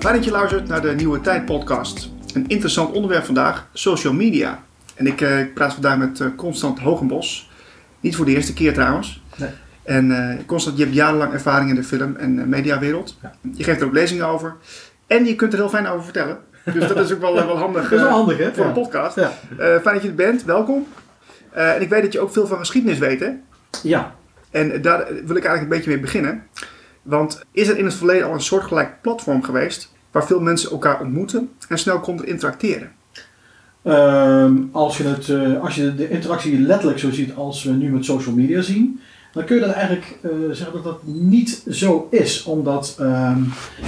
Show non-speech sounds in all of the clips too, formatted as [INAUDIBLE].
Fijn dat je luistert naar de Nieuwe Tijd podcast. Een interessant onderwerp vandaag, social media. En ik eh, praat vandaag met eh, Constant Hogenbos. Niet voor de eerste keer trouwens. Nee. En eh, Constant, je hebt jarenlang ervaring in de film- en mediawereld. Ja. Je geeft er ook lezingen over. En je kunt er heel fijn over vertellen. Dus dat is ook wel, wel handig [LAUGHS] Dat is wel handig, hè? voor Ja. een podcast. Ja. Fijn dat je er bent, welkom. En ik weet dat je ook veel van geschiedenis weet, hè? ja. En daar wil ik eigenlijk een beetje mee beginnen. Want is er in het verleden al een soortgelijk platform geweest waar veel mensen elkaar ontmoeten en snel konden interacteren? Ehm, als, je het, eh, als je de interactie letterlijk zo ziet als we nu met social media zien, dan kun je dat eigenlijk eh, zeggen dat dat niet zo is. Omdat ehm,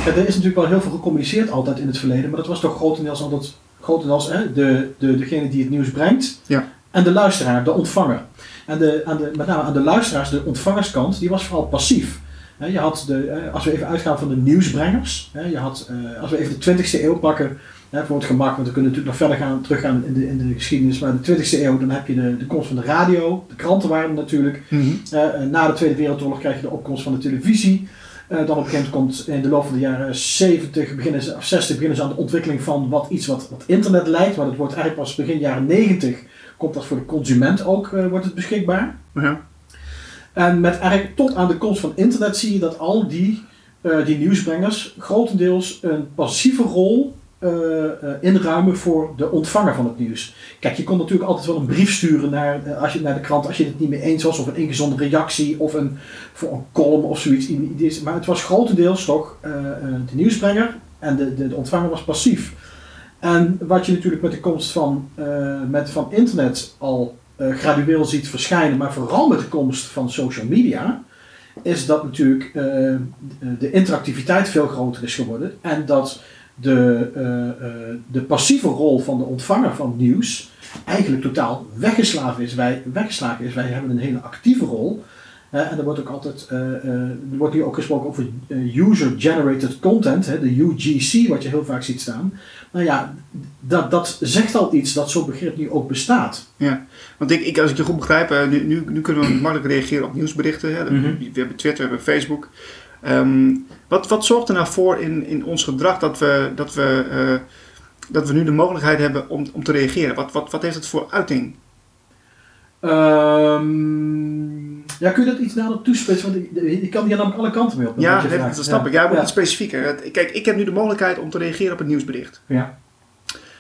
ja, er is natuurlijk wel heel veel gecommuniceerd altijd in het verleden, maar dat was toch grotendeels altijd grotendeels hè, de, de, degene die het nieuws brengt Ja. en de luisteraar, de ontvanger. En de, aan de, met name aan de luisteraars, de ontvangerskant, die was vooral passief. Je had de, eh, als we even uitgaan van de nieuwsbrengers, je had, eh, als we even de 20e eeuw pakken, voor het gemak, want we kunnen natuurlijk nog verder gaan, teruggaan in de, in de geschiedenis, maar de 20e eeuw, dan heb je de, de komst van de radio, de kranten waren er natuurlijk. Eh, na de Tweede Wereldoorlog krijg je de opkomst van de televisie. Eh, dan op een gegeven moment komt in de loop van de jaren 70, beginnen ze, of 60 beginnen ze aan de ontwikkeling van wat, iets wat, wat internet lijkt. Maar dat wordt eigenlijk pas begin jaren 90 komt dat voor de consument ook wordt het beschikbaar. Ja. En met eigenlijk tot aan de komst van internet zie je dat al die, eh, die nieuwsbrengers grotendeels een passieve rol eh, eh, inruimen voor de ontvanger van het nieuws. Kijk, je kon natuurlijk altijd wel een brief sturen naar, als je, naar de krant als je het niet mee eens was, of een ingezonden reactie, of een, voor een column of zoiets. Maar het was grotendeels toch de nieuwsbrenger en de, de, de ontvanger was passief. En wat je natuurlijk met de komst van, met, van internet al gradueel ziet verschijnen, maar vooral met de komst van social media, is dat natuurlijk eh, de- interactiviteit veel groter is geworden en dat de, eh, eh, de passieve rol van de ontvanger van nieuws eigenlijk totaal weggeslagen is. Wij, weggeslagen is. Wij hebben een hele actieve rol. En er wordt ook altijd, eh, eh, er wordt nu ook gesproken over eh, user-generated content, hè, de UGC, wat je heel vaak ziet staan. Nou ja, dat, dat zegt al iets dat zo'n begrip nu ook bestaat. Ja, want ik, ik, als ik je goed begrijp, nu, nu, nu kunnen we makkelijk reageren op nieuwsberichten. Hè? Mhm. We hebben Twitter, we hebben Facebook. Ehm, wat, wat zorgt er nou voor in, in ons gedrag dat we, dat, we, dat we nu de mogelijkheid hebben om, om te reageren? Wat, wat, wat heeft het voor uiting? Ehm, ja, kun je dat iets nader toespitsen? Want ik, ik kan hier namelijk alle kanten mee op. Ja, dat, dat snap ik. Ja, maar ja. iets specifieker. Kijk, ik heb nu de mogelijkheid om te reageren op het nieuwsbericht. Ja.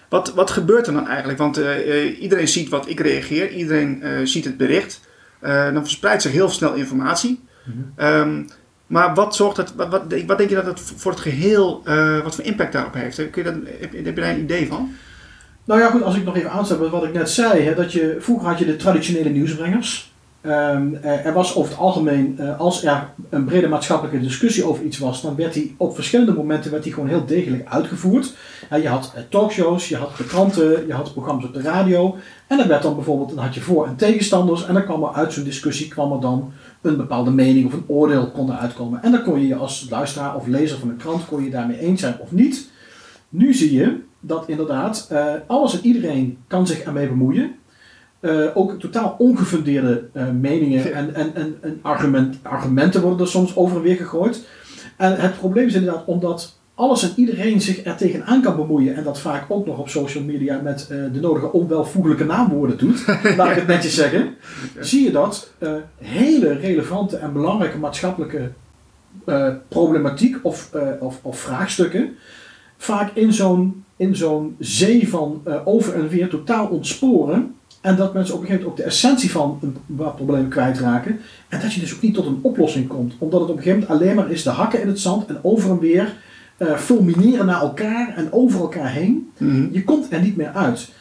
Wat, wat gebeurt er dan eigenlijk? Want eh, eh, iedereen ziet wat ik reageer, iedereen eh, ziet het bericht. Dan verspreidt zich heel snel informatie. Mhm. Ehm, maar wat zorgt het, wat, wat, wat denk je dat het voor het geheel, eh, wat voor impact daarop heeft? Kun je dat, heb, je- heb je daar een idee van? Nou ja, goed, als ik nog even met wat ik net zei, hè, dat je, vroeger had je de traditionele nieuwsbrengers. Ehm, er, er was over het algemeen, eh, als er een brede maatschappelijke discussie over iets was, dan werd die op verschillende momenten werd die gewoon heel degelijk uitgevoerd. Je had eh, talkshows, je had de kranten, je had programma's op de radio. En dan werd dan bijvoorbeeld, dan had je voor- en tegenstanders. En dan kwam er uit zo'n discussie kwam er dan een bepaalde mening of een oordeel kon eruit komen. En dan kon je je als luisteraar of lezer van een krant, kon je daarmee eens zijn of niet. Nu zie je dat inderdaad eh, alles en iedereen kan zich ermee bemoeien. Eh, ook totaal ongefundeerde eh, meningen en, en, en, en argument, argumenten worden er soms over en weer gegooid. En het probleem is inderdaad omdat alles en iedereen zich er tegenaan kan bemoeien en dat vaak ook nog op social media met eh, de nodige onwelvoeglijke naamwoorden doet, [LAUGHS] laat ik het netjes zeggen, zie je dat hele relevante en belangrijke maatschappelijke problematiek of, of, of vraagstukken vaak in zo'n, in zo'n zee van over en weer totaal ontsporen. En dat mensen op een gegeven moment ook de essentie van een bepaald probleem kwijtraken. En dat je dus ook niet tot een oplossing komt. Omdat het op een gegeven moment alleen maar is de hakken in het zand en over en weer eh, fulmineren naar elkaar en over elkaar heen. Je komt er niet meer uit.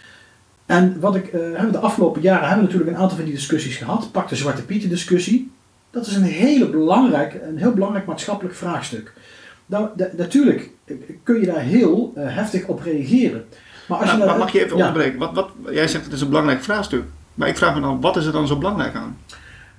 En wat ik, hebben de afgelopen jaren hebben we natuurlijk een aantal van die discussies gehad. Pak de Zwarte Pieten discussie. Dat is een, hele belangrijk, een heel belangrijk maatschappelijk vraagstuk. Nou, natuurlijk eh, kun je daar heel heftig op reageren. Maar als je Nou, maar mag je even ja. onderbreken? Wat, wat, jij zegt het is een belangrijk vraagstuk. Maar ik vraag me dan, wat is er dan zo belangrijk aan?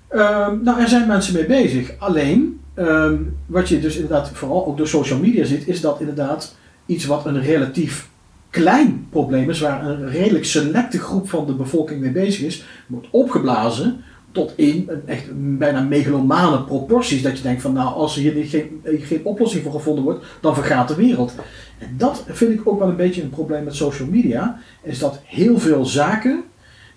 Ehm, nou, er zijn mensen mee bezig. Alleen, ehm, wat je dus inderdaad vooral ook door social media ziet, is dat inderdaad iets wat een relatief klein probleem is, waar een redelijk selecte groep van de bevolking mee bezig is, wordt opgeblazen tot in echt bijna megalomane proporties. Dat je denkt van nou, als er hier geen, geen oplossing voor gevonden wordt, dan vergaat de wereld. En dat vind ik ook wel een beetje een probleem met social media. Is dat heel veel zaken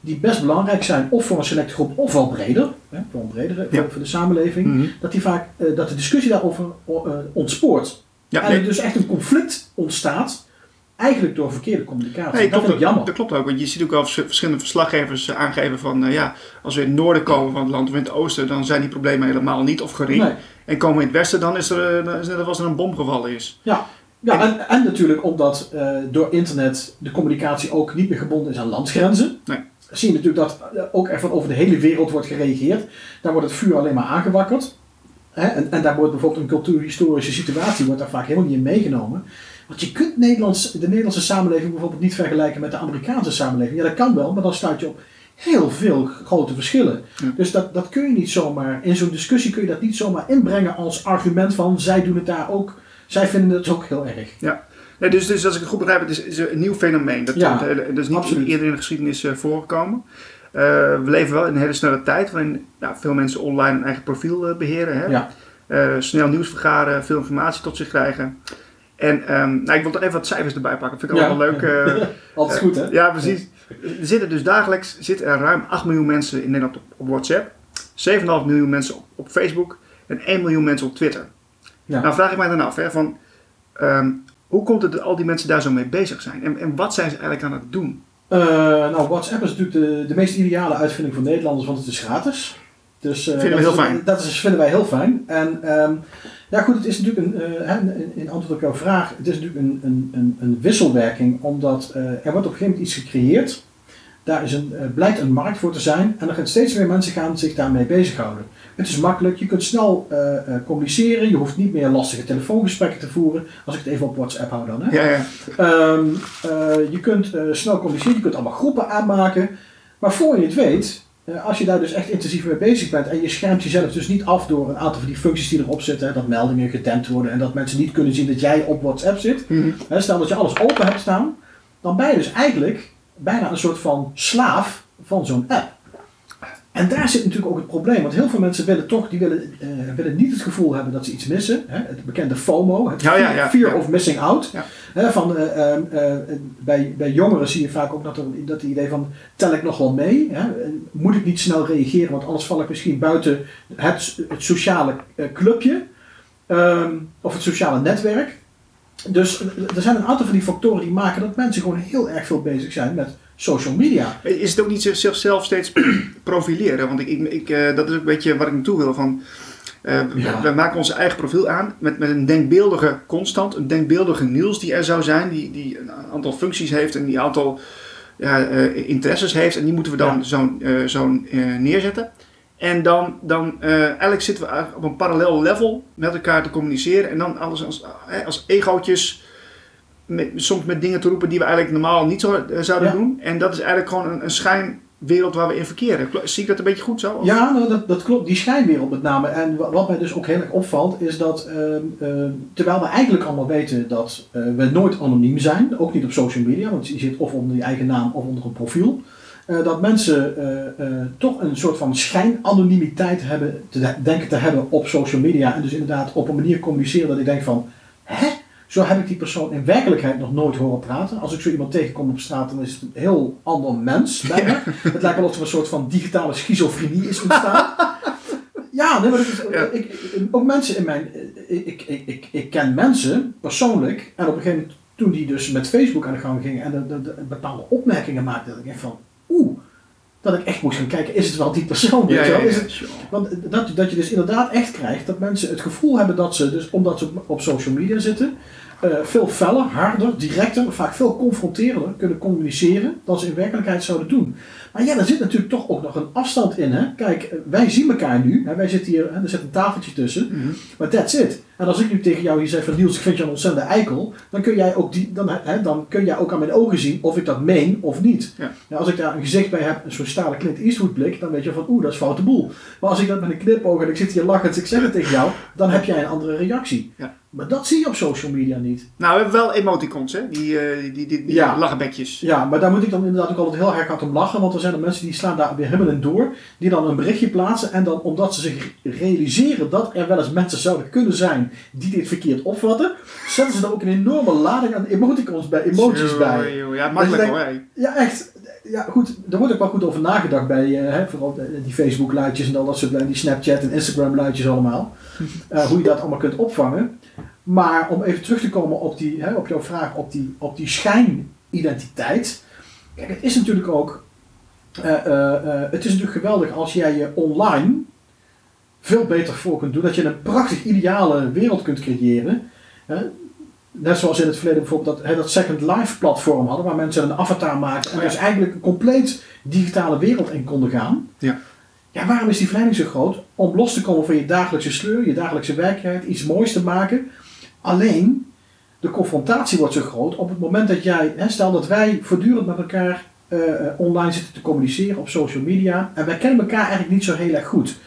die best belangrijk zijn, of voor een selecte groep, of wel breder, hè, voor een bredere, Ja. voor, de samenleving, Mhm. dat, die vaak, eh, dat de discussie daarover eh, ontspoort. Ja, en nee, er dus echt een conflict ontstaat, eigenlijk door verkeerde communicatie. Nee, dat klopt, vind ik jammer. Dat klopt ook, want je ziet ook wel vers- verschillende verslaggevers eh, aangeven van, eh, ja, als we in het noorden komen van het land of in het oosten, dan zijn die problemen helemaal niet of gering. Nee. En komen we in het westen, dan is er, eh, dan is het net als er een bom gevallen is. Ja, ja en, en natuurlijk omdat door internet de communicatie ook niet meer gebonden is aan landsgrenzen. Nee. Zie je natuurlijk dat ook er van over de hele wereld wordt gereageerd. Daar wordt het vuur alleen maar aangewakkerd. Hè? En, en daar wordt bijvoorbeeld een cultuurhistorische situatie wordt daar vaak helemaal niet in meegenomen. Want je kunt Nederlands, de Nederlandse samenleving bijvoorbeeld niet vergelijken met de Amerikaanse samenleving. Ja, dat kan wel, maar dan stuit je op heel veel grote verschillen. Ja. Dus dat, dat kun je niet zomaar, in zo'n discussie kun je dat niet zomaar inbrengen als argument van zij doen het daar ook, zij vinden het ook heel erg. Nee, dus, dus als ik het goed begrijp, het is, is een nieuw fenomeen. Dat, Ja, dat, is niet absoluut. eerder in de geschiedenis eh, voorgekomen. Eh, we leven wel in een hele snelle tijd waarin nou, veel mensen online een eigen profiel eh, beheren. Hè? Ja. Snel nieuws vergaren, veel informatie tot zich krijgen. En ehm, nou, ik wil toch even wat cijfers erbij pakken. Vind ik ook Ja. wel leuk. eh, [LAUGHS] Altijd goed, hè? ja, precies. Er zitten dus dagelijks zitten er ruim 8 miljoen mensen in Nederland op, op WhatsApp. 7,5 miljoen mensen op, op Facebook. En 1 miljoen mensen op Twitter. Ja. Nou vraag ik mij dan af, hè, van, ehm, hoe komt het dat al die mensen daar zo mee bezig zijn? En, en wat zijn ze eigenlijk aan het doen? Eh, nou, WhatsApp is natuurlijk de, de meest ideale uitvinding voor Nederlanders, want het is gratis. Dus, eh, Vinden we dat heel is- fijn. Dat is, vinden wij heel fijn. En ehm, ja, goed, het is natuurlijk een, eh, in, in antwoord op jouw vraag, het is natuurlijk een, een, een, een wisselwerking, omdat eh, er wordt op een gegeven moment iets gecreëerd. Daar is een, eh, blijkt een markt voor te zijn en er gaan steeds meer mensen gaan zich daarmee bezighouden. Het is makkelijk, je kunt snel communiceren, je hoeft niet meer lastige telefoongesprekken te voeren, als ik het even op WhatsApp hou dan. Hè? Ja, ja. Ehm, eh, je kunt snel communiceren, je kunt allemaal groepen aanmaken. Maar voor je het weet, als je daar dus echt intensief mee bezig bent en je schermt jezelf dus niet af door een aantal van die functies die erop zitten, hè, dat meldingen gedempt worden en dat mensen niet kunnen zien dat jij op WhatsApp zit. Mhm. Hè, stel dat je alles open hebt staan, dan ben je dus eigenlijk bijna een soort van slaaf van zo'n app. En daar zit natuurlijk ook het probleem, want heel veel mensen willen toch, die willen, eh, willen niet het gevoel hebben dat ze iets missen. Hè? Het bekende FOMO, het Ja, ja, fear, ja, fear ja. of missing out. Hè, van, eh, ehm, eh, bij, bij jongeren zie je vaak ook dat, er, dat het idee van, tel ik nog wel mee? Hè? Moet ik niet snel reageren, want anders val ik misschien buiten het, het sociale clubje. ehm, of het sociale netwerk. Dus er zijn een aantal van die factoren die maken dat mensen gewoon heel erg veel bezig zijn met social media. Is het ook niet zich- zichzelf steeds [CLEARS THROAT] profileren? Want ik, ik, ik, eh, dat is ook een beetje waar ik naartoe wil. Van, eh, we- Ja. We maken onze eigen profiel aan met, met een denkbeeldige constant, een denkbeeldige Niels die er zou zijn, die, die een aantal functies heeft en die een aantal ja, eh, interesses heeft. En die moeten we dan Ja. zo, eh, zo eh, neerzetten. En dan, dan eh, eigenlijk zitten we op een parallel level met elkaar te communiceren. En dan alles als, als egootjes, met, soms met dingen te roepen die we eigenlijk normaal niet zo, eh, zouden Ja. doen. En dat is eigenlijk gewoon een, een schijnwereld waar we in verkeren. Zie ik dat een beetje goed zo? Of- Ja, nou, dat, dat klopt. Die schijnwereld met name. En wa- wat mij dus ook heel erg opvalt, is dat ehm, ehm, terwijl we eigenlijk allemaal weten dat eh, we nooit anoniem zijn, ook niet op social media, want je zit of onder je eigen naam of onder een profiel, eh, dat mensen eh, eh, toch een soort van schijnanonimiteit hebben, te de- denken te hebben op social media. En dus inderdaad op een manier communiceren dat ik denk van, hè? Zo heb ik die persoon in werkelijkheid nog nooit horen praten. Als ik zo iemand tegenkom op straat, dan is het een heel ander mens bijna. Het lijkt wel of er een soort van digitale schizofrenie is ontstaan. Ja, nee, maar dat is, Ja. Ik, ook mensen in mijn... Ik, ik, ik, ik, ken mensen persoonlijk. En op een gegeven moment, toen die dus met Facebook aan de gang gingen... en de, de, de bepaalde opmerkingen maakte, dat ik echt van... Dat ik echt moest gaan kijken, is het wel die persoon? Ja, ja? Is het, want dat, dat je dus inderdaad echt krijgt dat mensen het gevoel hebben dat ze, dus omdat ze op social media zitten, eh, veel feller, harder, directer, vaak veel confronterender kunnen communiceren dan ze in werkelijkheid zouden doen. Maar ja, daar zit natuurlijk toch ook nog een afstand in. Hè? Kijk, eh, wij zien elkaar nu, hè? wij zitten hier, hè? er zit een tafeltje tussen, Mhm. maar that's it. En als ik nu tegen jou hier zeg van Niels, ik vind je een ontzettende eikel, dan kun jij ook, die, dan, hè, dan kun jij ook aan mijn ogen zien of ik dat meen of niet. Ja. Ja, als ik daar een gezicht bij heb, een soort stalen Clint Eastwood blik, dan weet je van oeh, dat is foute boel. Maar als ik dat met een knipoog en ik zit hier lachend, ik zeg het tegen jou, dan heb jij een andere reactie. Ja. Maar dat zie je op social media niet. Nou, we hebben wel emoticons, hè? Die, eh, die, die, die Ja. lachenbekjes. Ja, maar daar moet ik dan inderdaad ook altijd heel erg hard om lachen, want er zijn er mensen die slaan daar weer helemaal in door. Die dan een berichtje plaatsen. En dan omdat ze zich realiseren dat er wel eens mensen zouden kunnen zijn die dit verkeerd opvatten. Zetten ze er ook een enorme lading aan emoticons bij, emojis bij. Joh, Ja, makkelijk Dus hoor. hè. Ja, echt. Ja, goed. Er wordt ook wel goed over nagedacht bij eh, hè, vooral die Facebook-luidjes en al dat soort dingen. Die Snapchat en Instagram-luidjes allemaal. Eh, hoe je dat allemaal kunt opvangen. Maar om even terug te komen op, die, hè, op jouw vraag op die, op die schijnidentiteit. Kijk, het is natuurlijk ook. Eh, eh, eh, het is natuurlijk geweldig als jij je online veel beter voor kunt doen. Dat je een prachtig ideale wereld kunt creëren. Net zoals in het verleden bijvoorbeeld dat, dat Second Life platform hadden, waar mensen een avatar maakten en Oh dus eigenlijk een compleet digitale wereld in konden gaan. Ja. Ja, waarom is die verleiding zo groot? Om los te komen van je dagelijkse sleur, je dagelijkse werkelijkheid, iets moois te maken. Alleen, de confrontatie wordt zo groot op het moment dat jij, hè, stel dat wij voortdurend met elkaar eh, eh, online zitten te communiceren op social media en wij kennen elkaar eigenlijk niet zo heel erg goed.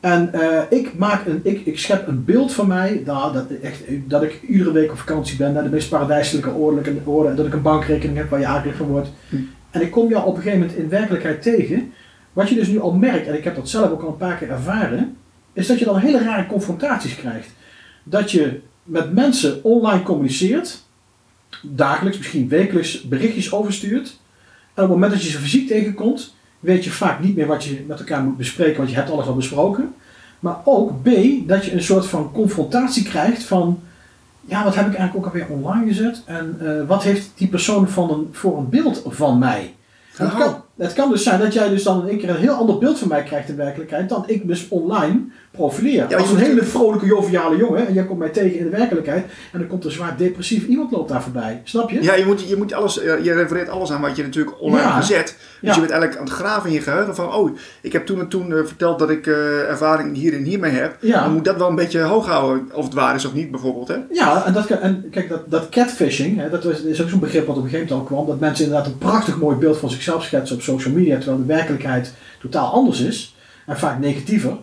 En eh, ik, maak een, ik, ik schep een beeld van mij nou, dat, echt, dat ik iedere week op vakantie ben naar de meest paradijselijke oorden, en dat ik een bankrekening heb waar je aangifte van wordt. Hm. En ik kom jou op een gegeven moment in werkelijkheid tegen. Wat je dus nu al merkt, en ik heb dat zelf ook al een paar keer ervaren, is dat je dan hele rare confrontaties krijgt. Dat je met mensen online communiceert, dagelijks, misschien wekelijks berichtjes overstuurt. En op het moment dat je ze fysiek tegenkomt, weet je vaak niet meer wat je met elkaar moet bespreken, want je hebt alles al besproken. Maar ook B, dat je een soort van confrontatie krijgt van, ja, wat heb ik eigenlijk ook alweer online gezet? En eh, wat heeft die persoon van een, voor een beeld van mij? Oh. kan, het kan dus zijn dat jij dus dan in één keer een heel ander beeld van mij krijgt in werkelijkheid dan ik dus online profileer. Ja, Als een hele vrolijke, joviale jongen en jij komt mij tegen in de werkelijkheid en dan komt een zwaar depressief iemand loopt daar voorbij. Snap je? Ja, je moet, je moet alles, je refereert alles aan wat je natuurlijk online Ja. gezet. Dus Ja. je bent eigenlijk aan het graven in je geheugen van, oh, ik heb toen en toen eh, verteld dat ik eh, ervaring hier en hiermee heb. Ja. Dan moet dat wel een beetje hoog houden, of het waar is of niet bijvoorbeeld. Hè? Ja, en, dat en kijk, dat, dat catfishing, hè, dat is, is ook zo'n begrip wat op een gegeven moment al kwam. Dat mensen inderdaad een prachtig mooi beeld van zichzelf schetsen op social media, terwijl de werkelijkheid totaal anders is. En vaak negatiever.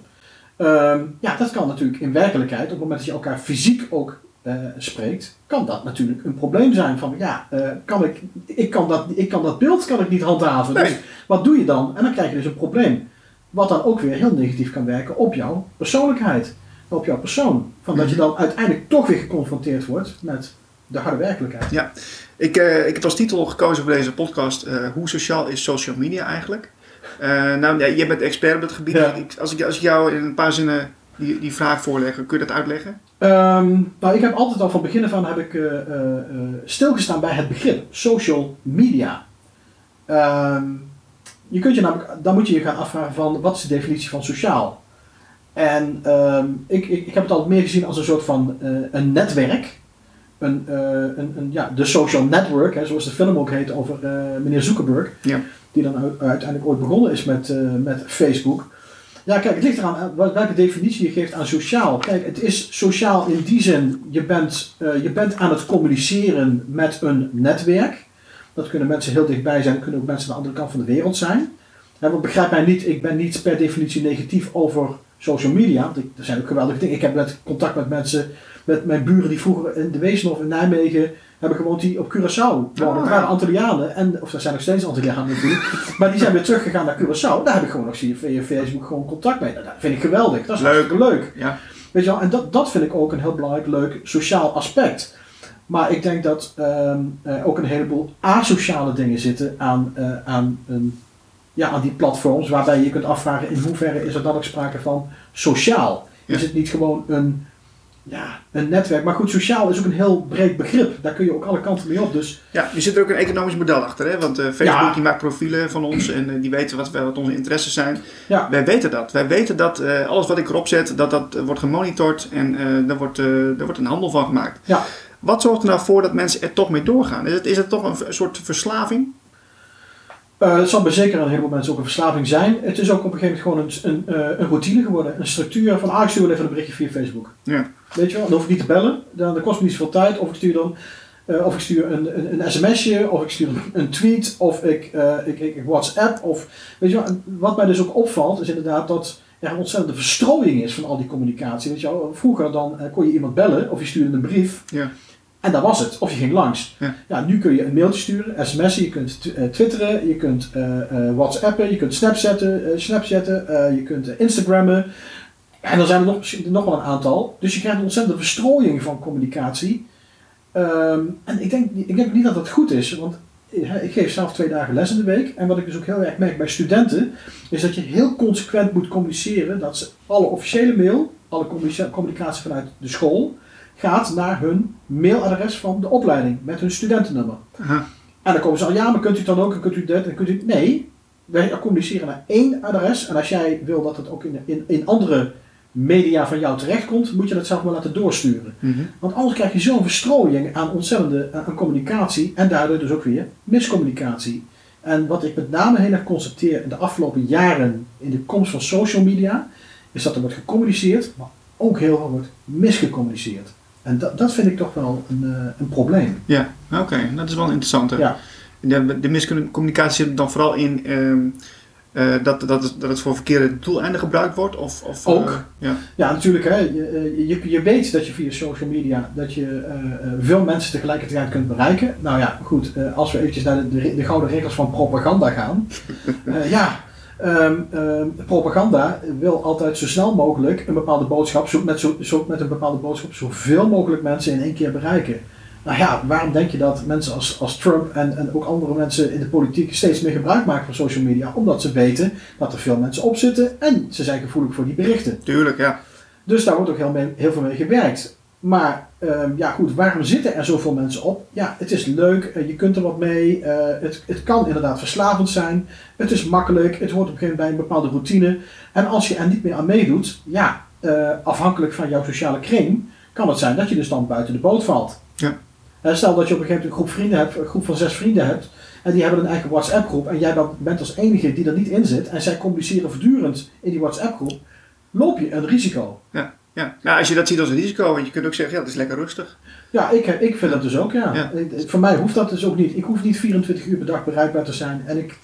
Ehm, ja, dat kan natuurlijk in werkelijkheid, op het moment dat je elkaar fysiek ook eh, spreekt, kan dat natuurlijk een probleem zijn. Van ja, eh, kan ik, ik, kan dat, ik kan dat beeld kan ik niet handhaven. Nee. Dus wat doe je dan? En dan krijg je dus een probleem. Wat dan ook weer heel negatief kan werken op jouw persoonlijkheid. Op jouw persoon. Van dat je dan uiteindelijk toch weer geconfronteerd wordt met de harde werkelijkheid. Ik, eh, ik heb als titel gekozen voor deze podcast, eh, hoe sociaal is social media eigenlijk? Eh, nou, ja, je bent expert op het gebied. Ja. Ik, als, ik, als ik jou in een paar zinnen die, die vraag voorleg, kun je dat uitleggen? Ehm, nou, ik heb altijd al van begin af aan heb ik, stilgestaan bij het begrip social media. Ehm, je kunt je namelijk, dan moet je je gaan afvragen van wat is de definitie van sociaal? En ehm, ik, ik, ik heb het altijd meer gezien als een soort van een netwerk. Een, eh, een, een, ja, de social network, hè, zoals de film ook heet over eh, meneer Zuckerberg. Ja. Die dan uiteindelijk ooit begonnen is met, eh, met Facebook. Ja, kijk, het ligt eraan wel- welke definitie je geeft aan sociaal. Kijk, het is sociaal in die zin, je bent, je bent aan het communiceren met een netwerk. Dat kunnen mensen heel dichtbij zijn, kunnen ook mensen aan de andere kant van de wereld zijn. Hè, want begrijp mij niet, ik ben niet per definitie negatief over social media. Want ik, er zijn ook geweldige dingen. Ik heb net contact met mensen, met mijn buren die vroeger in de Weeshof in Nijmegen hebben gewoond, die op Curaçao wonen. Ah. Dat waren Antillianen, en, of dat zijn nog steeds Antillianen natuurlijk. [LAUGHS] maar die zijn weer teruggegaan naar Curaçao. Daar heb ik gewoon nog via via Facebook gewoon contact mee. Nou, Dat vind ik geweldig. Dat is Leuk. leuk. Ja. Weet je wel, en dat, dat vind ik ook een heel belangrijk, leuk sociaal aspect. Maar ik denk dat er ook een heleboel asociale dingen zitten aan, eh, aan, een, ja, aan die platforms, waarbij je je kunt afvragen in hoeverre is er dan ook sprake van sociaal. Ja. Is het niet gewoon een, ja, een netwerk? Maar goed, sociaal is ook een heel breed begrip. Daar kun je ook alle kanten mee op. Dus Ja, er zit er ook een economisch model achter. Hè? Want eh, Facebook Ja. die maakt profielen van ons en eh, die weten wat, wat onze interesses zijn. ja, Wij weten dat. Wij weten dat eh, alles wat ik erop zet, dat dat wordt gemonitord en daar, wordt, daar wordt een handel van gemaakt. ja. Wat zorgt er nou voor dat mensen er toch mee doorgaan? Is het, is het toch een, soort verslaving? Eh, het zal bij zeker een heleboel mensen ook een verslaving zijn. Het is ook op een gegeven moment gewoon een, een, een routine geworden. Een structuur van, ah, ik stuur wel even een berichtje via Facebook. Ja. Weet je wel, dan hoef ik niet te bellen. Dan, dat kost me niet zoveel tijd. Of ik stuur dan eh, of ik stuur een, een, een sms'je, of ik stuur een, tweet, of ik, eh, ik, ik, ik WhatsApp. Of, weet je wel, wat mij dus ook opvalt, is inderdaad dat er een ontzettende verstrooiing is van al die communicatie. Weet je wel, vroeger dan eh, kon je iemand bellen, of je stuurde een brief. Ja. En dat was het. Of je ging langs. Ja. nu kun je een mailtje sturen, sms'en, je kunt twitteren, je kunt whatsappen, je kunt snapchatten, snapchatten eh, je kunt instagrammen. En er zijn er nog, nog wel een aantal. Dus je krijgt een ontzettende verstrooiing van communicatie. Ehm, en ik denk, ik denk niet dat dat goed is, want ik geef zelf twee dagen les in de week. En wat ik dus ook heel erg merk bij studenten, is dat je heel consequent moet communiceren dat ze alle officiële mail, alle communica- communicatie vanuit de school, gaat naar hun mailadres van de opleiding met hun studentennummer. Aha. En dan komen ze al, ja, maar kunt u het dan ook en kunt u dit en kunt u... Nee, wij communiceren naar één adres. En als jij wil dat het ook in, in, in andere media van jou terechtkomt, moet je dat zelf maar laten doorsturen. Mhm. Want anders krijg je zo'n verstrooiing aan ontzettende aan communicatie en daardoor dus ook weer miscommunicatie. En wat ik met name heel erg constateer in de afgelopen jaren in de komst van social media, is dat er wordt gecommuniceerd, maar ook heel veel wordt misgecommuniceerd. En dat, dat vind ik toch wel een, eh, een probleem. Ja, oké. Dat is wel interessant. Ja. De, de miscommunicatie zit dan vooral in ehm, eh, dat, dat, het, dat het voor verkeerde doeleinden gebruikt wordt? Of, of, Ook. eh, ja. Ja, natuurlijk. Hè. Je, eh, je, je weet dat je via social media dat je veel mensen tegelijkertijd kunt bereiken. Nou ja, goed. als we eventjes naar de, de, de gouden regels van propaganda gaan. [LAUGHS] Ja, ehm, ehm, propaganda wil altijd zo snel mogelijk een bepaalde boodschap, zo, met, zo, zo, met een bepaalde boodschap, zoveel mogelijk mensen in één keer bereiken. Nou ja, waarom denk je dat mensen als, als Trump en, en ook andere mensen in de politiek steeds meer gebruik maken van social media? Omdat ze weten dat er veel mensen op zitten en ze zijn gevoelig voor die berichten. Tuurlijk, ja. Dus daar wordt ook heel, mee- heel veel mee gewerkt. Maar ehm, ja goed, waarom zitten er zoveel mensen op? Ja, het is leuk, eh, je kunt er wat mee. eh, het, het kan inderdaad verslavend zijn. Het is makkelijk, het hoort op een gegeven moment bij een bepaalde routine. En als je er niet meer aan meedoet, ja, eh, afhankelijk van jouw sociale kring, kan het zijn dat je dus dan buiten de boot valt. Ja. Stel dat je op een gegeven moment een groep vrienden hebt, een groep van zes vrienden hebt, en die hebben een eigen WhatsApp groep, en jij bent als enige die er niet in zit, en zij communiceren voortdurend in die WhatsApp groep, loop je een risico. Ja. Ja. Nou, als je dat ziet als een risico, want je kunt ook zeggen, ja, het is lekker rustig. Ja, ik, ik vind dat dus ook, ja. Voor mij hoeft dat dus ook niet. Ik hoef niet 24 uur per dag bereikbaar te zijn. En ik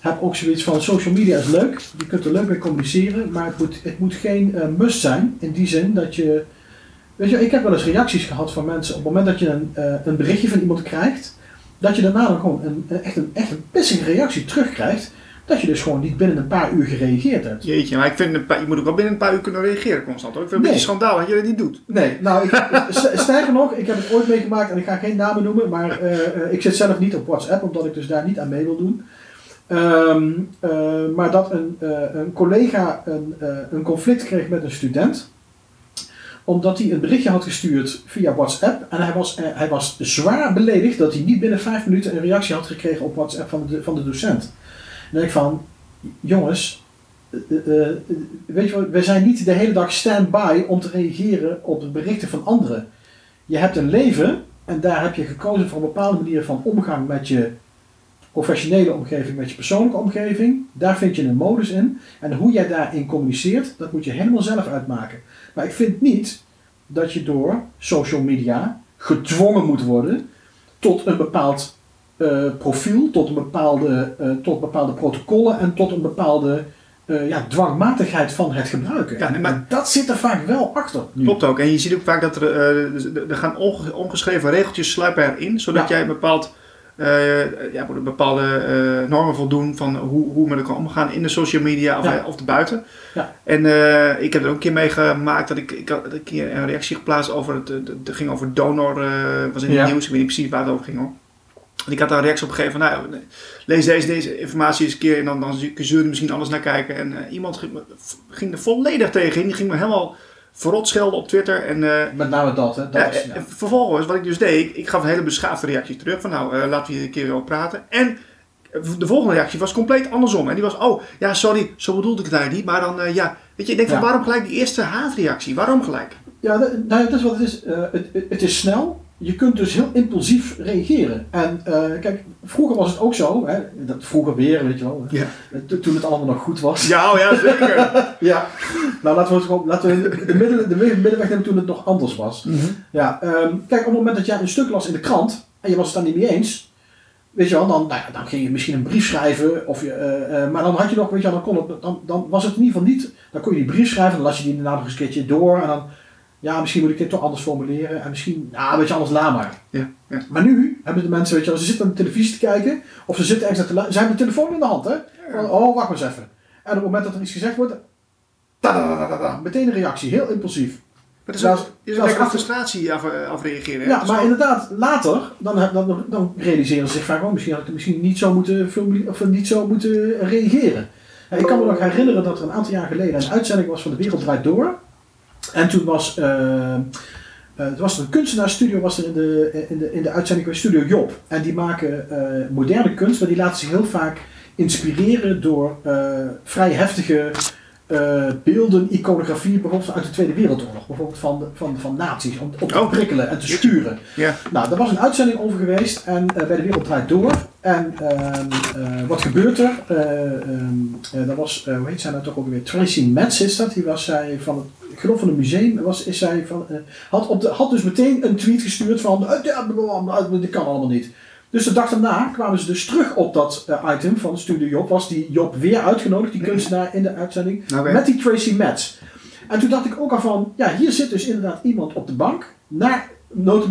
heb ook zoiets van, social media is leuk. Je kunt er leuk mee communiceren. Maar het moet, het moet geen eh, must zijn. In die zin dat je... Weet je, ik heb wel eens reacties gehad van mensen. Op het moment dat je een, eh, een berichtje van iemand krijgt. Dat je daarna dan gewoon een, een- echt, een, echt een pissige reactie terugkrijgt. Dat je dus gewoon niet binnen een paar uur gereageerd hebt. Jeetje, maar ik vind, een paar- je moet ook wel binnen een paar uur kunnen reageren constant. hoor. Ik vind het een beetje schandaal dat je dat niet doet. Nee, nou, ik, [LAUGHS] sterker nog, ik heb het ooit meegemaakt en ik ga geen namen noemen, maar eh, eh, ik zit zelf niet op WhatsApp, omdat ik dus daar niet aan mee wil doen. Ehm, eh, maar dat een, eh, een collega een, eh, een conflict kreeg met een student, omdat hij een berichtje had gestuurd via WhatsApp en hij was, eh, hij was zwaar beledigd dat hij niet binnen vijf minuten een reactie had gekregen op WhatsApp van de, van de docent. En dan denk ik van, jongens, eh, weet je wat, we zijn niet de hele dag stand-by om te reageren op de berichten van anderen. Je hebt een leven en daar heb je gekozen voor een bepaalde manier van omgang met je professionele omgeving, met je persoonlijke omgeving. Daar vind je een modus in. En hoe jij daarin communiceert, dat moet je helemaal zelf uitmaken. Maar ik vind niet dat je door social media gedwongen moet worden tot een bepaald eh, profiel, tot een bepaalde, eh, tot bepaalde protocollen en tot een bepaalde eh, ja, dwangmatigheid van het gebruiken. Ja, nee, maar- En dat zit er vaak wel achter. nu. Klopt ook. En je ziet ook vaak dat er, er gaan onge- ongeschreven regeltjes sluipen erin, zodat Ja. jij een bepaald, eh, ja, bepaalde eh, normen voldoen van hoe, hoe men er kan omgaan in de social media of, Ja. of de buiten. Ja. En eh, ik heb er ook een keer meegemaakt dat ik, ik had een keer een reactie geplaatst over het, het, ging over donor, was in het Ja. nieuws, ik weet niet precies waar het over ging hoor. En ik had daar een reactie op gegeven van, nou, lees deze, deze informatie eens een keer en dan, dan kun je er misschien anders naar kijken. En iemand ging, er volledig tegen in, die ging me helemaal verrot schelden op Twitter. En, eh, Met name dat, hè. Dat ja, is, en ja. vervolgens, wat ik dus deed, ik, ik gaf een hele beschaafde reactie terug van nou, eh, laten we hier een keer over praten. En de volgende reactie was compleet andersom. En die was, oh, ja, sorry, zo bedoelde ik het eigenlijk niet. Maar dan, eh, ja, weet je, ik denk van Ja. waarom gelijk die eerste haatreactie? Waarom gelijk? Ja, dat, nou, dat is wat het is. Eh, het- het is snel. Je kunt dus heel impulsief reageren. En eh, kijk, vroeger was het ook zo. Hè, dat, vroeger weer, weet je wel. Ja, to- Toen het allemaal nog goed was. ja, oh, ja zeker. [LAUGHS] Ja. Nou, laten we laten we de, middel, de middenweg nemen toen het nog anders was. Ja, ehm, kijk, op het moment dat jij een stuk las in de krant en je was het daar niet mee eens, weet je wel, dan, nou ja, dan ging je misschien een brief schrijven, of je, eh, eh, maar dan had je nog, weet je wel, dan, kon het, dan, dan was het in ieder geval niet, dan kon je die brief schrijven, dan las je die daarna nog eens een keertje door en dan, ja, misschien moet ik dit toch anders formuleren. En misschien, nou, weet je, anders laat maar. Ja, ja. Maar nu hebben de mensen, weet je ze zitten aan de televisie te kijken. Of ze zitten ergens te Ze hebben de telefoon in de hand, hè. Van, oh, wacht maar eens even. En op het moment dat er iets gezegd wordt, tadadadada, meteen een reactie. Heel impulsief. Maar het is ook, lekker achter- frustratie af, eh, afreageren. Ja, maar inderdaad, later, dan, dan, dan realiseren ze zich vaak, oh, misschien had ik misschien niet zo moeten, of niet zo moeten reageren. Ja, ik kan me nog herinneren dat er een aantal jaar geleden een uitzending was van De Wereld Draait Door. En toen was, eh, er was een kunstenaarsstudio was er in de, in de, in de uitzending bij Studio Job. En die maken eh, moderne kunst, maar die laten zich heel vaak inspireren door vrij heftige eh, beelden, iconografie, bijvoorbeeld uit de Tweede Wereldoorlog. Bijvoorbeeld van, van, van nazi's, om te Oh. prikkelen en te sturen. Ja. Nou, daar was een uitzending over geweest en eh, bij de Wereld Draait Door. En ehm, eh, wat gebeurt er? Eh ehm, eh, dat was, hoe heet zij nou toch ook weer? Tracy Metz is dat. Die was zij van het, ik geloof van het museum, was, is zij van, had, op de, had dus meteen een tweet gestuurd van, dit kan allemaal niet. Dus de dag daarna kwamen ze dus terug op dat eh, item van Studio Job. Was die Job weer uitgenodigd, die kunstenaar in de uitzending. Oké. Met die Tracy Metz. En toen dacht ik ook al van, ja, hier zit dus inderdaad iemand op de bank, naar,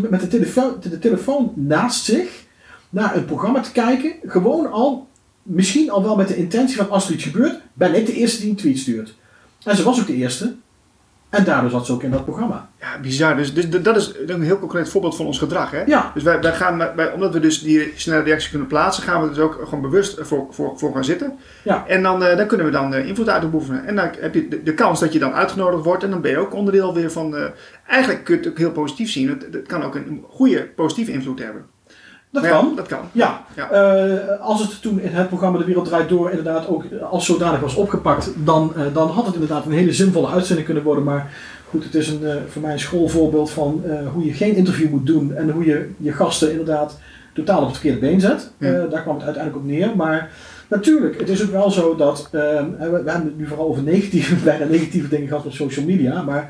met de telefoon, de telefoon naast zich, naar een programma te kijken. Gewoon al, misschien al wel met de intentie van als er iets gebeurt, ben ik de eerste die een tweet stuurt. En ze was ook de eerste. En daardoor zat ze ook in dat programma. Ja, bizar. Dus, dus dat is een heel concreet voorbeeld van ons gedrag. Hè? Ja, Dus wij, wij gaan, wij, omdat we dus die snelle reactie kunnen plaatsen, gaan we dus ook gewoon bewust voor, voor, voor gaan zitten. Ja. En dan, eh, dan kunnen we dan eh, invloed uitoefenen. En dan heb je de, de kans dat je dan uitgenodigd wordt en dan ben je ook onderdeel weer van. eh, eigenlijk kun je het ook heel positief zien. Het, het kan ook een goede positieve invloed hebben. Dat ja, kan. dat kan. Ja, Ja. eh, als het toen in het programma De Wereld Draait Door inderdaad ook als zodanig was opgepakt, dan, eh, dan had het inderdaad een hele zinvolle uitzending kunnen worden. Maar goed, het is een, eh, voor mij een schoolvoorbeeld van eh, hoe je geen interview moet doen en hoe je je gasten inderdaad totaal op het verkeerde been zet. Ja. Eh, daar kwam het uiteindelijk op neer. Maar natuurlijk, het is ook wel zo dat, eh, we, we hebben het nu vooral over negatieve, [LAUGHS] bijna negatieve dingen gehad op social media, maar eh,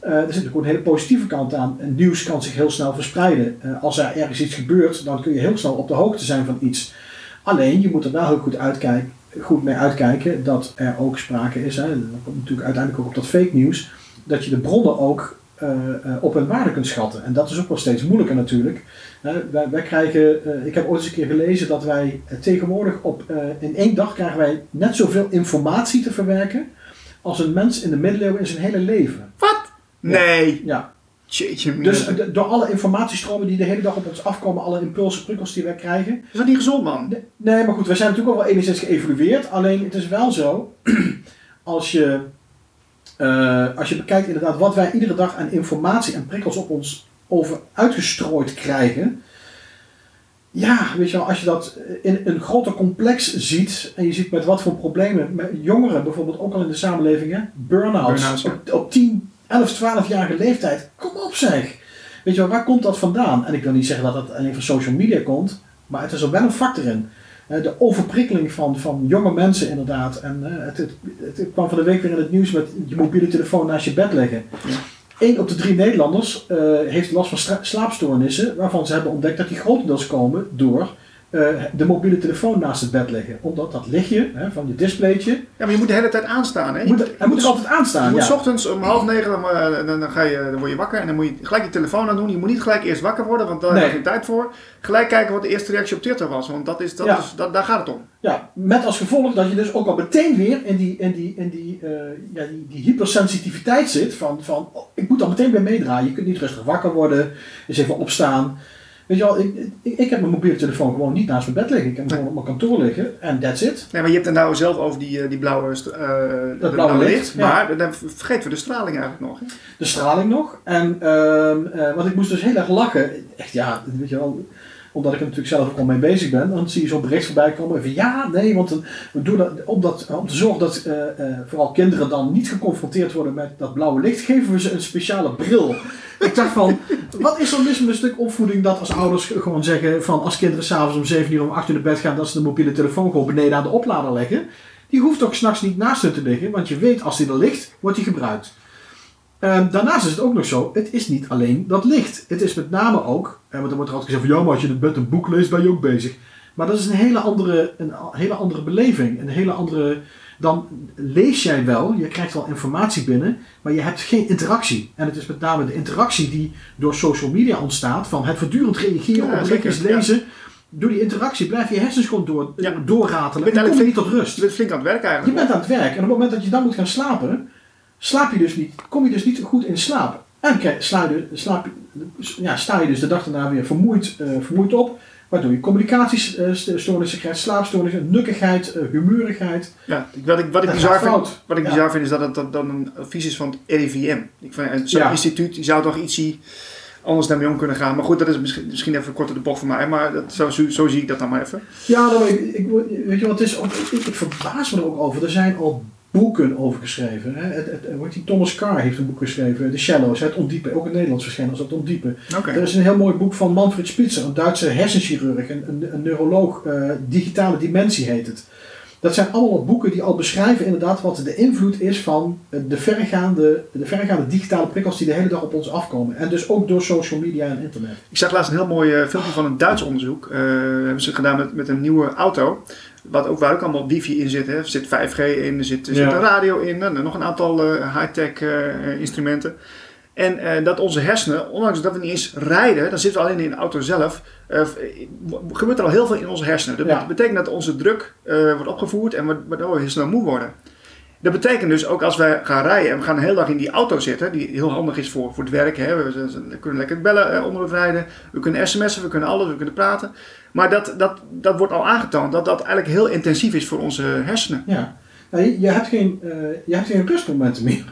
er zit ook een hele positieve kant aan. En nieuws kan zich heel snel verspreiden. Eh, als er ergens iets gebeurt, dan kun je heel snel op de hoogte zijn van iets. Alleen, je moet er wel heel goed, uitkijken, goed mee uitkijken dat er ook sprake is, hè, dat komt natuurlijk uiteindelijk ook op dat fake nieuws, dat je de bronnen ook eh, eh, op hun waarde kunt schatten. En dat is ook wel steeds moeilijker natuurlijk. Wij, wij krijgen, eh, ik heb ooit eens een keer gelezen dat wij eh, tegenwoordig op, eh, in één dag krijgen wij net zoveel informatie te verwerken als een mens in de middeleeuwen in zijn hele leven. Nee. Ja. Jeetje, Dus door alle informatiestromen die de hele dag op ons afkomen, alle impulsen, prikkels die wij krijgen. is dat niet gezond, man? Nee, Nee, maar goed, we zijn natuurlijk ook wel enigszins geëvolueerd. Alleen het is wel zo, [CLEARS THROAT] als je, eh, als je bekijkt inderdaad wat wij iedere dag aan informatie en prikkels op ons over uitgestrooid krijgen. Ja, weet je wel, als je dat in een groter complex ziet en je ziet met wat voor problemen met jongeren bijvoorbeeld ook al in de samenleving, hè, burn-outs, op, op 10, 11, 12-jarige leeftijd, kom op zeg. Weet je wel, waar komt dat vandaan? En ik wil niet zeggen dat dat alleen van social media komt, maar het is er wel een factor in. Eh, De overprikkeling van, van jonge mensen inderdaad. En eh, het, het, het kwam van de week weer in het nieuws met je mobiele telefoon naast je bed leggen. Ja. Eén op de drie Nederlanders eh, heeft last van slaapstoornissen, waarvan ze hebben ontdekt dat die grotendeels komen door eh, de mobiele telefoon naast het bed leggen. Omdat dat lichtje hè, van je displaytje, Ja, maar je moet de hele tijd aanstaan, hè? Je moet, moet- hij moet er altijd Je aanstaan. moet Ja. s ochtends om half negen, dan, eh, dan, dan, ga je, dan word je wakker en dan moet je gelijk je telefoon aan doen. Je moet niet gelijk eerst wakker worden, want daar Nee. heb je geen tijd voor. Gelijk kijken wat de eerste reactie op Twitter was, want dat is, dat Ja. is, dat, daar gaat het om. Ja, met als gevolg dat je dus ook al meteen weer in die, in die, in die, eh, ja, die, die hypersensitiviteit zit van, van oh, ik moet dan meteen weer meedraaien. Je kunt niet rustig wakker worden, eens even opstaan. Weet je wel, ik, ik, ik heb mijn mobiele telefoon gewoon niet naast mijn bed liggen. Ik heb hem gewoon op mijn kantoor liggen en that's it. Nee, maar je hebt het nou zelf over die, eh, die blauwe, eh, de blauwe licht. Maar dan vergeten we de straling eigenlijk nog. Hè? De straling nog. En, ehm eh, want ik moest dus heel erg lachen. Echt ja, weet je wel, omdat ik er natuurlijk zelf ook al mee bezig ben. Dan zie je zo'n bericht voorbij komen van ja, nee, want we doen dat, om, dat, om te zorgen dat vooral kinderen dan niet geconfronteerd worden met dat blauwe licht, geven we ze een speciale bril. Ik dacht van, wat is er mis met een stuk opvoeding dat als ouders gewoon zeggen van als kinderen s'avonds om 7 uur om 8 uur naar bed gaan, dat ze de mobiele telefoon gewoon beneden aan de oplader leggen. Die hoeft ook s'nachts niet naast hun te liggen, want je weet als die er ligt, wordt die gebruikt. Ehm, daarnaast is het ook nog zo, het is niet alleen dat licht. Het is met name ook, eh, want er wordt er altijd gezegd van ja, maar als je in het bed een boek leest, ben je ook bezig. Maar dat is een hele andere, een hele andere beleving, een hele andere dan lees jij wel, je krijgt wel informatie binnen, maar je hebt geen interactie. En het is met name de interactie die door social media ontstaat, van het voortdurend reageren Ja, op berichtjes ja. lezen. Door die interactie blijf je hersens gewoon door, Ja. doorratelen. Je bent En dan kom je niet eigenlijk tot rust. Je bent flink aan het werk Je eigenlijk. bent aan het werk en op het moment dat je dan moet gaan slapen, slaap je dus niet, kom je dus niet goed in slaap. En krijg- sla je, slaap, je- ja, sta je dus de dag daarna weer vermoeid, eh, vermoeid op, waardoor je communicatiestoornissen krijgt, slaapstoornissen, nukkigheid, eh, humeurigheid. Ja, wat ik, wat ik Dat bizar vind, wat ik Ja. bizar vind is dat het dat dan een advies is van het RIVM. Ik vind, Zo'n Ja. instituut die zou toch ietsie anders daarmee om kunnen gaan. Maar goed, dat is misschien, misschien even kort op de bocht voor mij. Maar dat, zo, zo, zo zie ik dat dan maar even. Ja, nou, ik, ik, weet je wat, het is, ook- ik, ik verbaas me er ook over. Er zijn al boeken over geschreven. Hè. Het, het, die, Thomas Carr heeft een boek geschreven, The Shallows, het ontdiepen. Ook in Nederlands verschenen als het ontdiepen. Er is een heel mooi boek van Manfred Spitzer, een Duitse hersenchirurg, een, een, een neuroloog, eh, digitale dimensie heet het. Dat zijn allemaal boeken die al beschrijven inderdaad wat de invloed is van eh, de verregaande, de verregaande digitale prikkels die de hele dag op ons afkomen. En dus ook door social media en internet. Ik zag laatst een heel mooi eh, filmpje van een Duits onderzoek. Eh hebben ze gedaan met, met een nieuwe auto. Wat ook, waar ook allemaal wifi in zit. Hè. Er zit 5G in, er zit, er zit een radio in. En nog een aantal eh, high-tech eh, instrumenten. En eh, dat onze hersenen, ondanks dat we niet eens rijden, dan zitten we alleen in de auto zelf, eh, gebeurt er al heel veel in onze hersenen. Dat Ja. betekent dat onze druk eh, wordt opgevoerd en waardoor we heel snel moe worden. Dat betekent dus ook als wij gaan rijden en we gaan een hele dag in die auto zitten, die heel handig is voor, voor het werk. Hè. We, kunnen lekker bellen eh, onder het rijden, we kunnen sms'en, we kunnen alles, we kunnen praten. Maar dat, dat, dat wordt al aangetoond dat dat eigenlijk heel intensief is voor onze hersenen. Ja. Nou, je, je, hebt geen, eh, je hebt geen rustmomenten meer.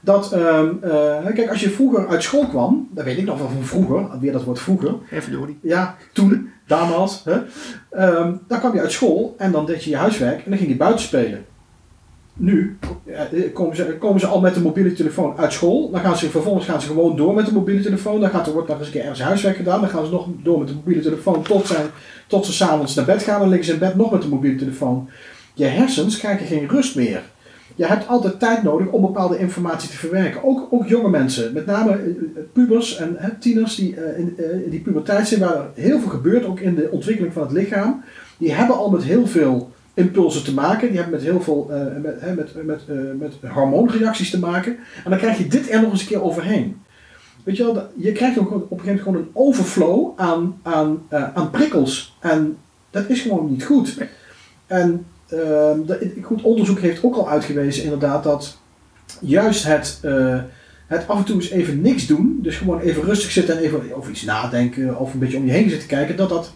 Dat, ehm, eh, kijk, als je vroeger uit school kwam, dat weet ik nog wel van vroeger, weer dat woord vroeger, Even door die. ja, toen, damals, hè, ehm, dan kwam je uit school en dan deed je je huiswerk en dan ging je buiten spelen. Nu eh, komen, ze, komen ze al met de mobiele telefoon uit school, dan gaan ze vervolgens gaan ze gewoon door met de mobiele telefoon, dan gaat er, wordt nog eens een keer ergens huiswerk gedaan, dan gaan ze nog door met de mobiele telefoon tot, zijn, tot ze s'avonds naar bed gaan, dan liggen ze in bed nog met de mobiele telefoon. Je hersens krijgen geen rust meer. Je hebt altijd tijd nodig om bepaalde informatie te verwerken. Ook, ook jonge mensen, met name eh, eh, pubers en tieners die eh, in, eh, die puberteit zijn, waar heel veel gebeurt, ook in de ontwikkeling van het lichaam. Die hebben al met heel veel impulsen te maken. Die hebben met heel veel eh, met, hè, met, met, eh, met hormoonreacties te maken. En dan krijg je dit er nog eens een keer overheen. Weet je wel, je krijgt ook op een gegeven moment gewoon een overflow aan, aan, eh, aan prikkels. En dat is gewoon niet goed. En ehm, dat- goed onderzoek heeft ook al uitgewezen inderdaad dat juist het, het af en toe eens even niks doen, dus gewoon even rustig zitten en even over iets nadenken of een beetje om je heen zitten kijken, dat dat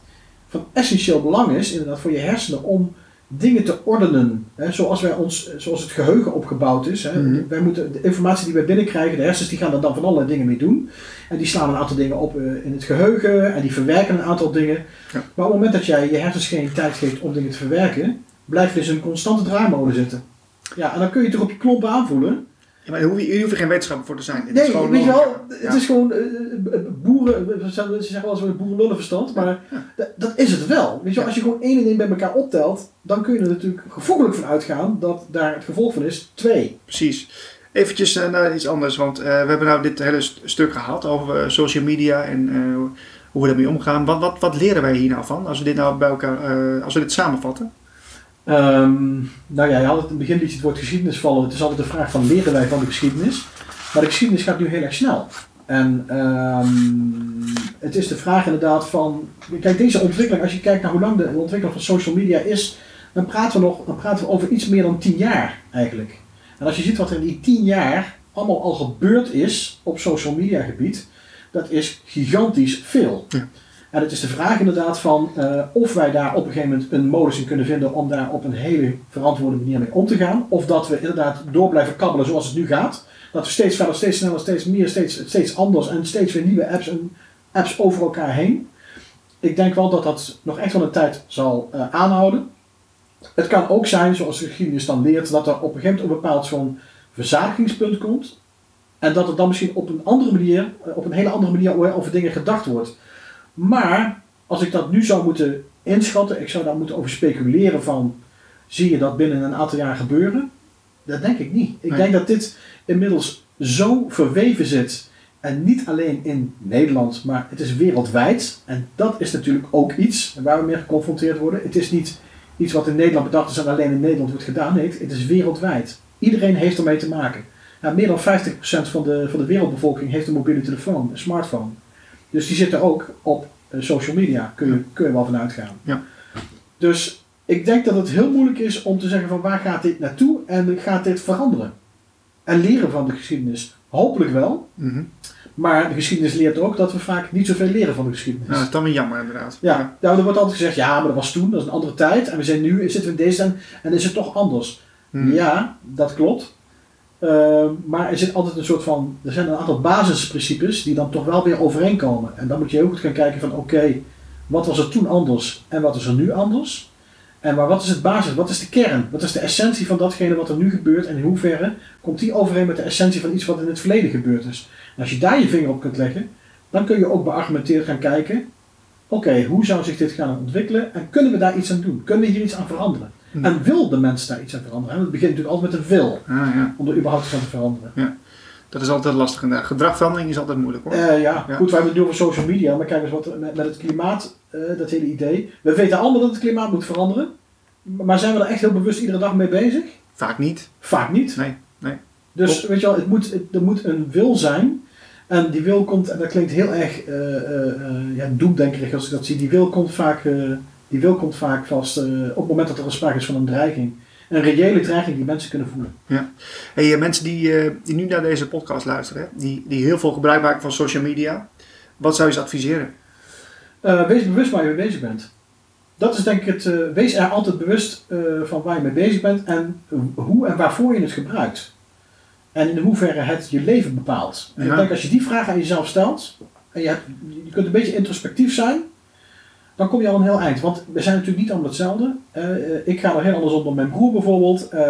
van essentieel belang is inderdaad voor je hersenen om dingen te ordenen. Hè, zoals, wij ons, zoals het geheugen opgebouwd is. Hè. Mhm. Wij moeten de informatie die wij binnenkrijgen, de hersens die gaan er dan van allerlei dingen mee doen. En die slaan een aantal dingen op eh, in het geheugen en die verwerken een aantal dingen. Ja. Maar op het moment dat jij je hersens geen tijd geeft om dingen te verwerken, blijf je dus in een constante draaimolen zitten. Ja, en dan kun je toch op je klompen aanvoelen. Ja, maar je, hier hoef je geen wetenschapper voor te zijn. Is Nee, gewoon weet je wel, het Ja. is gewoon eh, eh, boeren, ze zeggen wel eens weer boerenlullenverstand, maar dat, dat is het wel. Weet je wel, als je gewoon één en één bij elkaar optelt, dan kun je er natuurlijk gevoeglijk van uitgaan dat daar het gevolg van is twee. Precies. Eventjes eh, naar iets anders, want eh, we hebben nou dit hele st- stuk gehad over eh, social media en eh, hoe we daarmee omgaan. Wat, wat, wat leren wij hier nou van als we dit nou bij elkaar, eh, als we dit samenvatten? Ehm, nou ja, je had het in het begin liet het woord geschiedenis vallen. Het is altijd de vraag van leren wij van de geschiedenis. Maar de geschiedenis gaat nu heel erg snel. En ehm, het is de vraag inderdaad van, kijk deze ontwikkeling, als je kijkt naar hoe lang de ontwikkeling van social media is, dan praten we nog, dan praten we over iets meer dan tien jaar eigenlijk. En als je ziet wat er in die tien jaar allemaal al gebeurd is op social media gebied, dat is gigantisch veel. Ja. En het is de vraag inderdaad van eh, of wij daar op een gegeven moment een modus in kunnen vinden om daar op een hele verantwoorde manier mee om te gaan. Of dat we inderdaad door blijven kabbelen zoals het nu gaat. Dat we steeds verder, steeds sneller, steeds meer, steeds, steeds anders en steeds weer nieuwe apps en apps over elkaar heen. Ik denk wel dat dat nog echt wel een tijd zal eh, aanhouden. Het kan ook zijn, zoals de geschiedenis dan leert, dat er op een gegeven moment een bepaald zo'n verzadigingspunt komt. En dat er dan misschien op een andere manier, eh, op een hele andere manier over dingen gedacht wordt. Maar als ik dat nu zou moeten inschatten, ik zou daar moeten over speculeren van, zie je dat binnen een aantal jaar gebeuren? Dat denk ik niet. Ik Nee. denk dat dit inmiddels zo verweven zit. En niet alleen in Nederland, maar het is wereldwijd. En dat is natuurlijk ook iets waar we mee geconfronteerd worden. Het is niet iets wat in Nederland bedacht is en alleen in Nederland wordt gedaan. Nee, het is wereldwijd. Iedereen heeft ermee te maken. Meer dan 50% van de, van de wereldbevolking heeft een mobiele telefoon, een smartphone. Dus die zitten ook op eh, social media, kun je, kun je wel van uitgaan. Ja. Dus ik denk dat het heel moeilijk is om te zeggen van waar gaat dit naartoe en gaat dit veranderen. En leren van de geschiedenis. Hopelijk wel, Mhm. maar de geschiedenis leert ook dat we vaak niet zoveel leren van de geschiedenis. Nou, dat is dan weer jammer inderdaad. Ja, ja, er wordt altijd gezegd, ja, maar dat was toen, dat is een andere tijd. En we zijn nu, zitten we in deze tijd en is het toch anders. Mhm. Ja, dat klopt. Ehm, maar er zit altijd een soort van, er zijn een aantal basisprincipes die dan toch wel weer overeenkomen. En dan moet je heel goed gaan kijken van, oké, wat was er toen anders en wat is er nu anders? En maar wat is het basis, wat is de kern, wat is de essentie van datgene wat er nu gebeurt en in hoeverre komt die overeen met de essentie van iets wat in het verleden gebeurd is? Als je daar je vinger op kunt leggen, dan kun je ook beargumenteerd gaan kijken, oké, hoe zou zich dit gaan ontwikkelen en kunnen we daar iets aan doen? Kunnen we hier iets aan veranderen? En wil de mens daar iets aan veranderen? hè? Het begint natuurlijk altijd met een wil Ah, ja. om er überhaupt iets aan te veranderen. Dat is altijd lastig inderdaad. Gedragverandering is altijd moeilijk hoor. Eh, ja. Ja. goed, we hebben het nu over social media, maar kijk eens wat met, met het klimaat, eh, dat hele idee. We weten allemaal dat het klimaat moet veranderen, maar zijn we er echt heel bewust iedere dag mee bezig? Vaak niet. Vaak niet. Nee, nee. Dus weet je wel, het moet, het- er moet een wil zijn. En die wil komt, en dat klinkt heel erg eh eh, eh, ja, doemdenkerig als ik dat zie, die wil komt vaak, eh, die wil komt vaak vast eh, op het moment dat er sprake is van een dreiging. Een reële dreiging die mensen kunnen voelen. Hey, eh, mensen die, eh, die nu naar deze podcast luisteren, hè, die, die heel veel gebruik maken van social media, wat zou je ze adviseren? Wees bewust waar je mee bezig bent. Dat is denk ik het. wees er altijd bewust van waar je mee bezig bent en hoe en waarvoor je het gebruikt. En in hoeverre het je leven bepaalt. En Ja. ik denk als je die vraag aan jezelf stelt, en je, hebt, je kunt een beetje introspectief zijn, dan kom je al een heel eind. Want we zijn natuurlijk niet allemaal hetzelfde. Eh, eh, ik ga er heel anders om dan mijn broer bijvoorbeeld. Eh,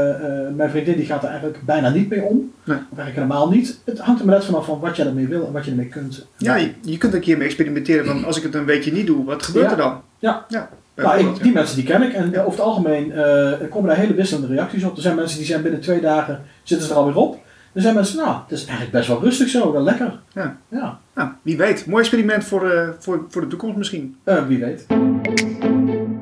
mijn vriendin die gaat er eigenlijk bijna niet mee om. Nee. Of eigenlijk helemaal niet. Het hangt er maar net vanaf van wat jij ermee wil en wat je ermee kunt. Ja, je, je kunt er een keer mee experimenteren van als ik het een weekje niet doe, wat gebeurt Ja. er dan? Ja. ja Nou, ik, die mensen die ken ik en over het algemeen komen daar hele wisselende reacties op. Er zijn mensen die zijn binnen twee dagen zitten ze er alweer op. Er zijn mensen, nou, het is eigenlijk best wel rustig zo, wel lekker. Ja. Ja, Nou, wie weet. Mooi experiment voor, eh, voor, voor de toekomst misschien. eh, wie weet.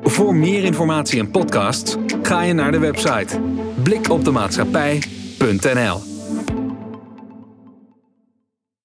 Voor meer informatie en podcasts ga je naar de website blikopdemaatschappij.nl